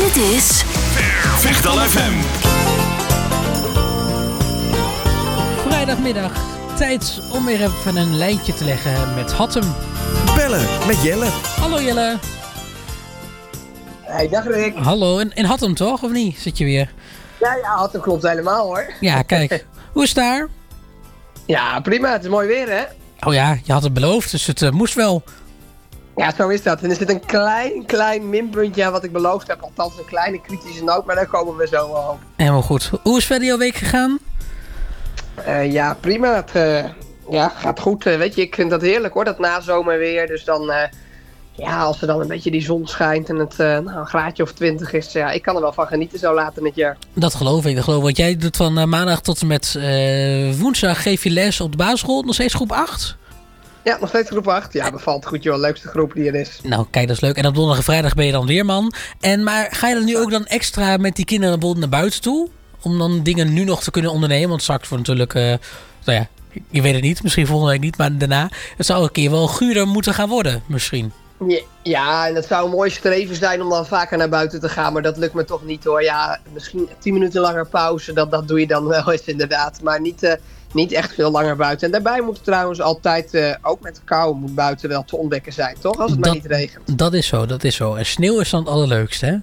Dit is Vechtal FM. Vrijdagmiddag. Tijd om weer even een lijntje te leggen met Hattem. Bellen met Jelle. Hallo Jelle. Hey, dag Rick. Hallo. In, in Hattem toch, of niet? Zit je weer? Ja, ja, dat klopt helemaal hoor. Ja, kijk. Hoe is het daar? Ja, prima. Het is mooi weer hè. Oh ja, je had het beloofd, dus het eh, moest wel. Ja, zo is dat. En er zit een klein, klein minpuntje aan wat ik beloofd heb. Althans, een kleine kritische noot, maar daar komen we zo wel op. Helemaal goed. Hoe is verder jouw week gegaan? Eh, ja, prima. Het eh, ja, gaat goed. Eh, weet je, ik vind dat heerlijk hoor, dat nazomerweer. Dus dan, ja, als er dan een beetje die zon schijnt en het nou, een graadje of twintig is. Ja, ik kan er wel van genieten zo later in het jaar. Dat geloof ik, dat geloof ik. Want jij doet van maandag tot en met woensdag geef je les op de basisschool. Nog steeds groep 8? Ja, nog steeds groep 8. Ja, bevalt goed joh. Leukste groep die er is. Nou, kijk, dat is leuk. En op donderdag en vrijdag ben je dan weerman. En, maar ga je dan nu ook dan extra met die kinderen bijvoorbeeld naar buiten toe? Om dan dingen nu nog te kunnen ondernemen? Want straks wordt natuurlijk, eh, nou ja, je weet het niet. Misschien volgende week niet, maar daarna. Het zou een keer wel guurder moeten gaan worden, misschien. Ja, en het zou een mooi streven zijn om dan vaker naar buiten te gaan, maar dat lukt me toch niet hoor. Ja, misschien 10 minuten langer pauze, dat, dat doe je dan wel eens inderdaad. Maar niet, eh, niet echt veel langer buiten. En daarbij moet het trouwens altijd, eh, ook met de kou, moet buiten wel te ontdekken zijn, toch? Als het maar niet regent. Dat is zo, dat is zo. En sneeuw is dan het allerleukste, hè?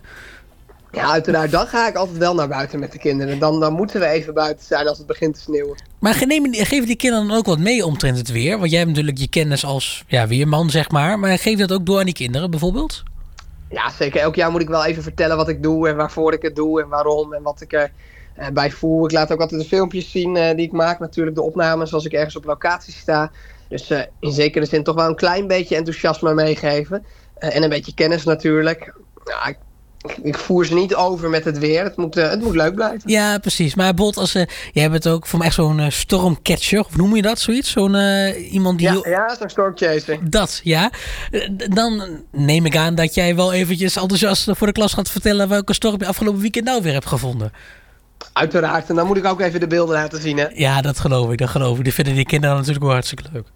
Ja, uiteraard. Dan ga ik altijd wel naar buiten met de kinderen. Dan, dan moeten we even buiten zijn als het begint te sneeuwen. Maar neem, geef die kinderen dan ook wat mee omtrent het weer? Want jij hebt natuurlijk je kennis als ja, weerman, zeg maar. Maar geef dat ook door aan die kinderen bijvoorbeeld? Ja, zeker. Elk jaar moet ik wel even vertellen wat ik doe en waarvoor ik het doe en waarom en wat ik er eh, bij voel. Ik laat ook altijd de filmpjes zien eh, die ik maak, natuurlijk de opnames als ik ergens op locatie sta. Dus eh, in zekere zin toch wel een klein beetje enthousiasme meegeven. En een beetje kennis natuurlijk. Ja, ik, ik voer ze niet over met het weer. Het moet, het moet leuk blijven. Ja, precies. Maar Bot, als, jij bent ook voor mij echt zo'n stormcatcher. Of noem je dat zoiets? Zo'n iemand die... Ja, ja zo'n stormchaser. Dat, ja. Dan neem ik aan dat jij wel eventjes enthousiast voor de klas gaat vertellen... welke storm je afgelopen weekend nou weer hebt gevonden. Uiteraard. En dan moet ik ook even de beelden laten zien. Hè. Ja, dat geloof ik, dat geloof ik. Die vinden die kinderen natuurlijk wel hartstikke leuk.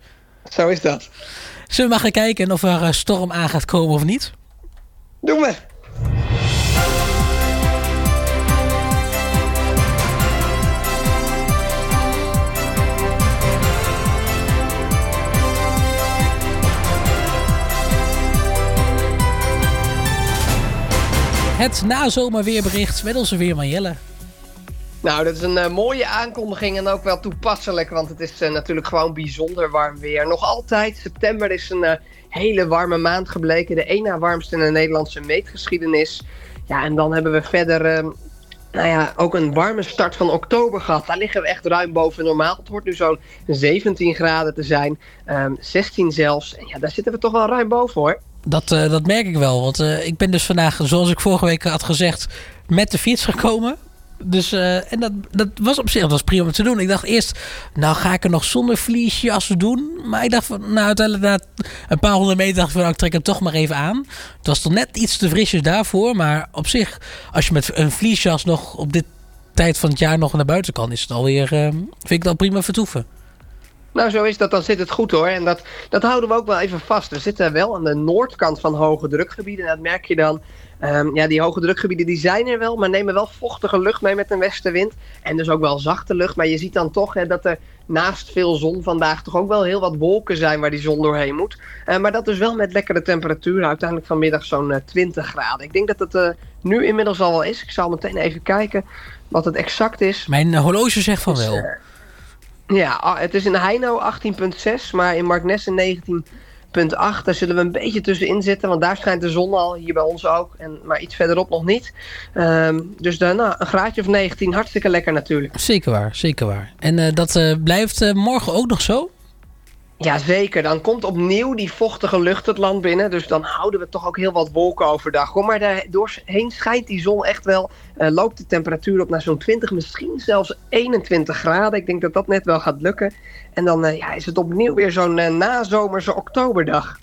Zo is dat. Zullen we maar gaan kijken of er eh, storm aan gaat komen of niet? Doen we. Het nazomerweerbericht met onze weerman Jelle. Nou, dat is een eh, mooie aankondiging en ook wel toepasselijk, want het is eh, natuurlijk gewoon bijzonder warm weer. Nog altijd, september is een eh, hele warme maand gebleken, de één na warmste in de Nederlandse meetgeschiedenis. Ja, en dan hebben we verder, eh, nou ja, ook een warme start van oktober gehad. Daar liggen we echt ruim boven normaal. Het hoort nu zo'n 17 graden te zijn, ehm, 16 zelfs. En ja, daar zitten we toch wel ruim boven hoor. Dat, dat merk ik wel, want ik ben dus vandaag, zoals ik vorige week had gezegd, met de fiets gekomen. Dus, eh, en dat, dat was op zich dat was prima om te doen. Ik dacht eerst, nou ga ik er nog zonder vliesjas doen. Maar ik dacht, van, nou uiteindelijk na een paar honderd meter dacht ik nou, ik trek hem toch maar even aan. Het was toch net iets te frisjes daarvoor. Maar op zich, als je met een vliesjas nog op dit tijd van het jaar nog naar buiten kan, is het alweer, eh, vind ik dat prima vertoeven. Nou, zo is dat. Dan zit het goed hoor. En dat, dat houden we ook wel even vast. We zitten wel aan de noordkant van hoge drukgebieden. En dat merk je dan. Ehm, ja, die hoge drukgebieden die zijn er wel, maar nemen wel vochtige lucht mee met een westenwind. En dus ook wel zachte lucht. Maar je ziet dan toch hè, dat er naast veel zon vandaag toch ook wel heel wat wolken zijn waar die zon doorheen moet. Eh, maar dat dus wel met lekkere temperaturen. Uiteindelijk vanmiddag zo'n eh, 20 graden. Ik denk dat het eh, nu inmiddels al wel is. Ik zal meteen even kijken wat het exact is. Mijn eh, horloge zegt van wel. eh, ja, ah, het is in Heino 18.6, maar in Marknessen 19.8. Daar zullen we een beetje tussenin zitten, want daar schijnt de zon al, hier bij ons ook. En, maar iets verderop nog niet. Ehm, dus nou, een graadje of 19, hartstikke lekker natuurlijk. Zeker waar, zeker waar. En eh, dat eh, blijft eh, morgen ook nog zo? Jazeker, dan komt opnieuw die vochtige lucht het land binnen. Dus dan houden we toch ook heel wat wolken overdag. Hoor. Maar daardoorheen schijnt die zon echt wel. eh, loopt de temperatuur op naar zo'n 20, misschien zelfs 21 graden. Ik denk dat dat net wel gaat lukken. En dan eh, ja, is het opnieuw weer zo'n eh, nazomerse oktoberdag.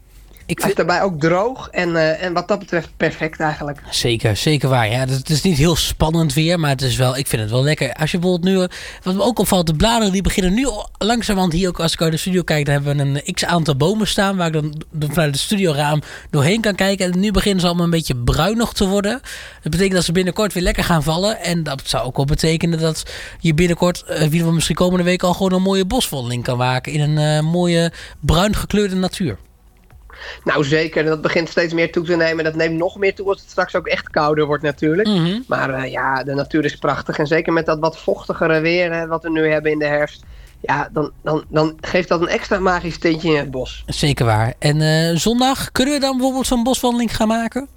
Ik Hij is daarbij ook droog en, eh, en wat dat betreft perfect eigenlijk. Zeker, zeker waar. Ja, het is niet heel spannend weer, maar het is wel, ik vind het wel lekker. Als je bijvoorbeeld nu, wat me ook opvalt, de bladeren die beginnen nu langzamerhand hier ook, als ik uit de studio kijk, dan hebben we een x aantal bomen staan waar ik dan vanuit het studioraam doorheen kan kijken. En nu beginnen ze allemaal een beetje bruinig te worden. Dat betekent dat ze binnenkort weer lekker gaan vallen. En dat zou ook wel betekenen dat je binnenkort, wie we misschien komende week al gewoon een mooie boswandeling kan maken in een uh, mooie bruin gekleurde natuur. Nou zeker, dat begint steeds meer toe te nemen. Dat neemt nog meer toe als het straks ook echt kouder wordt natuurlijk. Mm -hmm. Maar uh, ja, de natuur is prachtig. En zeker met dat wat vochtigere weer hè, wat we nu hebben in de herfst. Ja, dan, dan, dan geeft dat een extra magisch tintje in het bos. Zeker waar. En uh, zondag, kunnen we dan bijvoorbeeld zo'n boswandeling gaan maken?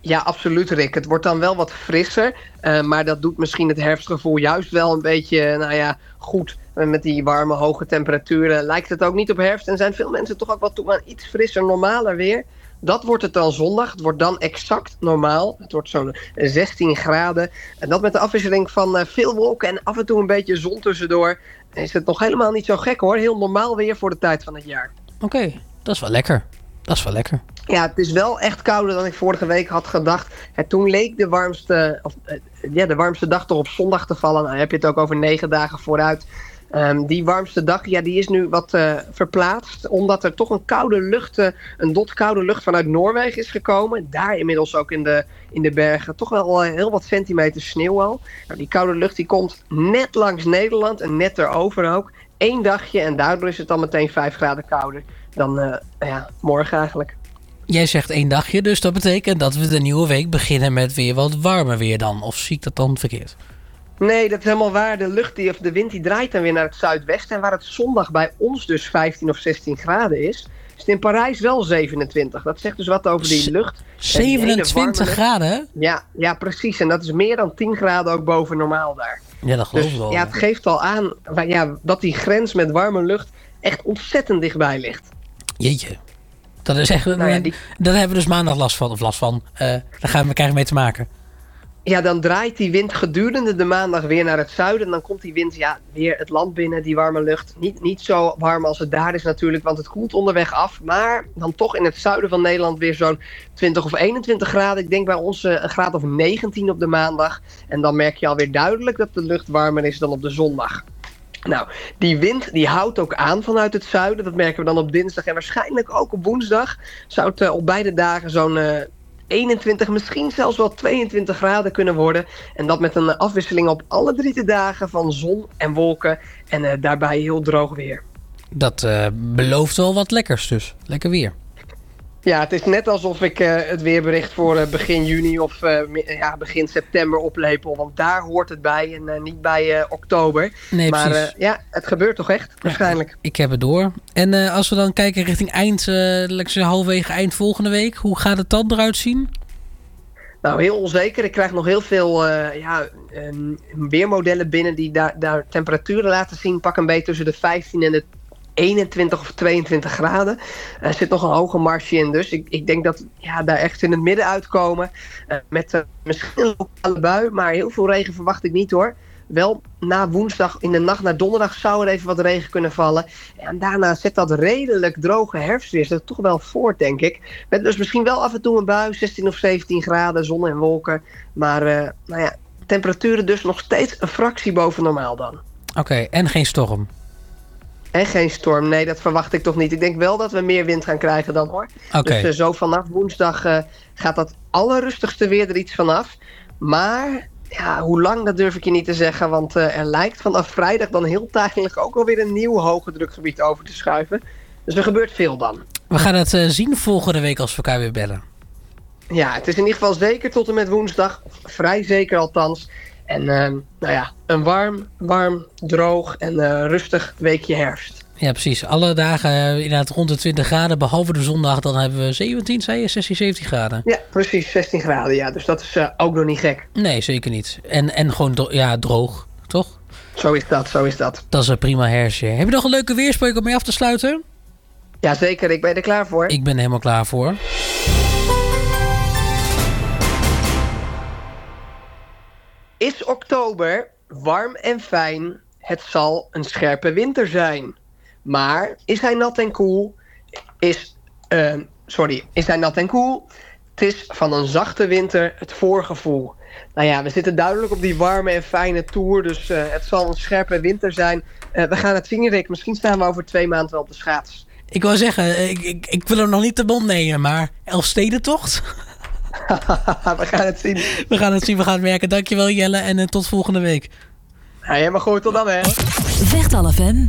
Ja, absoluut Rick. Het wordt dan wel wat frisser. Uh, maar dat doet misschien het herfstgevoel juist wel een beetje, nou ja, goed. Met die warme, hoge temperaturen lijkt het ook niet op herfst. En zijn veel mensen toch ook wat toe aan iets frisser, normaler weer. Dat wordt het dan zondag. Het wordt dan exact normaal. Het wordt zo'n 16 graden. En dat met de afwisseling van uh, veel wolken en af en toe een beetje zon tussendoor. Is het nog helemaal niet zo gek hoor. Heel normaal weer voor de tijd van het jaar. Oké, okay, dat is wel lekker. Dat is wel lekker. Ja, het is wel echt kouder dan ik vorige week had gedacht. En toen leek de warmste, of, uh, ja, de warmste dag toch op zondag te vallen. Nou, heb je het ook over negen dagen vooruit. Um, die warmste dag, ja, die is nu wat uh, verplaatst. Omdat er toch een koude lucht, een dot koude lucht vanuit Noorwegen is gekomen. Daar inmiddels ook in de, in de bergen toch wel uh, heel wat centimeter sneeuw al. Nou, die koude lucht die komt net langs Nederland en net erover ook. Eén dagje en daardoor is het dan meteen 5 graden kouder dan ja, morgen eigenlijk. Jij zegt één dagje, dus dat betekent dat we de nieuwe week beginnen met weer wat warmer weer dan. Of zie ik dat dan verkeerd? Nee, dat is helemaal waar. De lucht die, of de wind die draait dan weer naar het zuidwesten. En waar het zondag bij ons dus 15 of 16 graden is, is het in Parijs wel 27. Dat zegt dus wat over die lucht. 27 graden? Ja, ja, precies. En dat is meer dan 10 graden ook boven normaal daar. Ja, dat geloof ik dus, wel. Ja, het geeft al aan ja, dat die grens met warme lucht echt ontzettend dichtbij ligt. Jeetje. Dat is echt, nou ja, die... Daar hebben we dus maandag last van. Of last van. Uh, daar gaan we krijgen mee te maken. Ja, dan draait die wind gedurende de maandag weer naar het zuiden. En dan komt die wind ja, weer het land binnen, die warme lucht. Niet, niet zo warm als het daar is natuurlijk, want het koelt onderweg af. Maar dan toch in het zuiden van Nederland weer zo'n 20 of 21 graden. Ik denk bij ons uh, een graad of 19 op de maandag. En dan merk je alweer duidelijk dat de lucht warmer is dan op de zondag. Nou, die wind die houdt ook aan vanuit het zuiden. Dat merken we dan op dinsdag en waarschijnlijk ook op woensdag. Zou het uh, op beide dagen zo'n... Uh, 21, misschien zelfs wel 22 graden kunnen worden. En dat met een afwisseling op alle drie de dagen van zon en wolken. En uh, daarbij heel droog weer. Dat uh, belooft wel wat lekkers dus. Lekker weer. Ja, het is net alsof ik uh, het weerbericht voor uh, begin juni of uh, ja, begin september oplepel. Want daar hoort het bij en niet bij oktober. Nee, maar ja, het gebeurt toch echt, waarschijnlijk. Ja, ik heb het door. En als we dan kijken richting eind, uh, halverwege eind volgende week. Hoe gaat het dan eruit zien? Nou, heel onzeker. Ik krijg nog heel veel ja, um, weermodellen binnen die daar, daar temperaturen laten zien. Pak een beetje tussen de 15 en de 21 of 22 graden. Er zit nog een hoge marge in. Dus ik, ik denk dat ja, daar echt in het midden uitkomen. Uh, met uh, misschien een lokale bui. Maar heel veel regen verwacht ik niet hoor. Wel na woensdag in de nacht naar donderdag zou er even wat regen kunnen vallen. En daarna zet dat redelijk droge herfstweer zich toch wel voort, denk ik. Met dus misschien wel af en toe een bui, 16 of 17 graden, zon en wolken. Maar uh, nou ja, temperaturen dus nog steeds een fractie boven normaal dan. Oké, en geen storm? En geen storm. Nee, dat verwacht ik toch niet. Ik denk wel dat we meer wind gaan krijgen dan hoor. Okay. Dus uh, zo vanaf woensdag uh, gaat dat allerrustigste weer er iets vanaf. Maar ja, hoe lang dat durf ik je niet te zeggen. Want uh, er lijkt vanaf vrijdag dan heel tijdelijk ook alweer een nieuw hoge drukgebied over te schuiven. Dus er gebeurt veel dan. We gaan het zien volgende week als we elkaar weer bellen. Ja, het is in ieder geval zeker tot en met woensdag. Vrij zeker althans. En uh, nou ja, een warm, warm, droog en uh, rustig weekje herfst. Ja, precies. Alle dagen uh, inderdaad rond de 20 graden. Behalve de zondag, dan hebben we 17, zei je? 16, 17 graden. Ja, precies. 16 graden, ja. Dus dat is uh, ook nog niet gek. Nee, zeker niet. En, en gewoon dro ja, droog, toch? Zo is dat, zo is dat. Dat is een prima herfstje. Heb je nog een leuke weerspreuk om mee af te sluiten? Ja, zeker. Ik ben er klaar voor. Ik ben er helemaal klaar voor. Is oktober warm en fijn, het zal een scherpe winter zijn. Maar is hij nat en koel, is uh, sorry, is hij nat en koel? Het is van een zachte winter het voorgevoel. Nou ja, we zitten duidelijk op die warme en fijne tour. Dus uh, het zal een scherpe winter zijn. Uh, we gaan het Rick. Misschien staan we over twee maanden wel op de schaats. Ik wil zeggen, ik, ik, ik wil hem nog niet de mond nemen, maar Elfstedentocht? we gaan het zien. We gaan het zien, we gaan het merken. Dankjewel Jelle en uh, tot volgende week. Ja, helemaal goed, tot dan hè. Vecht FM.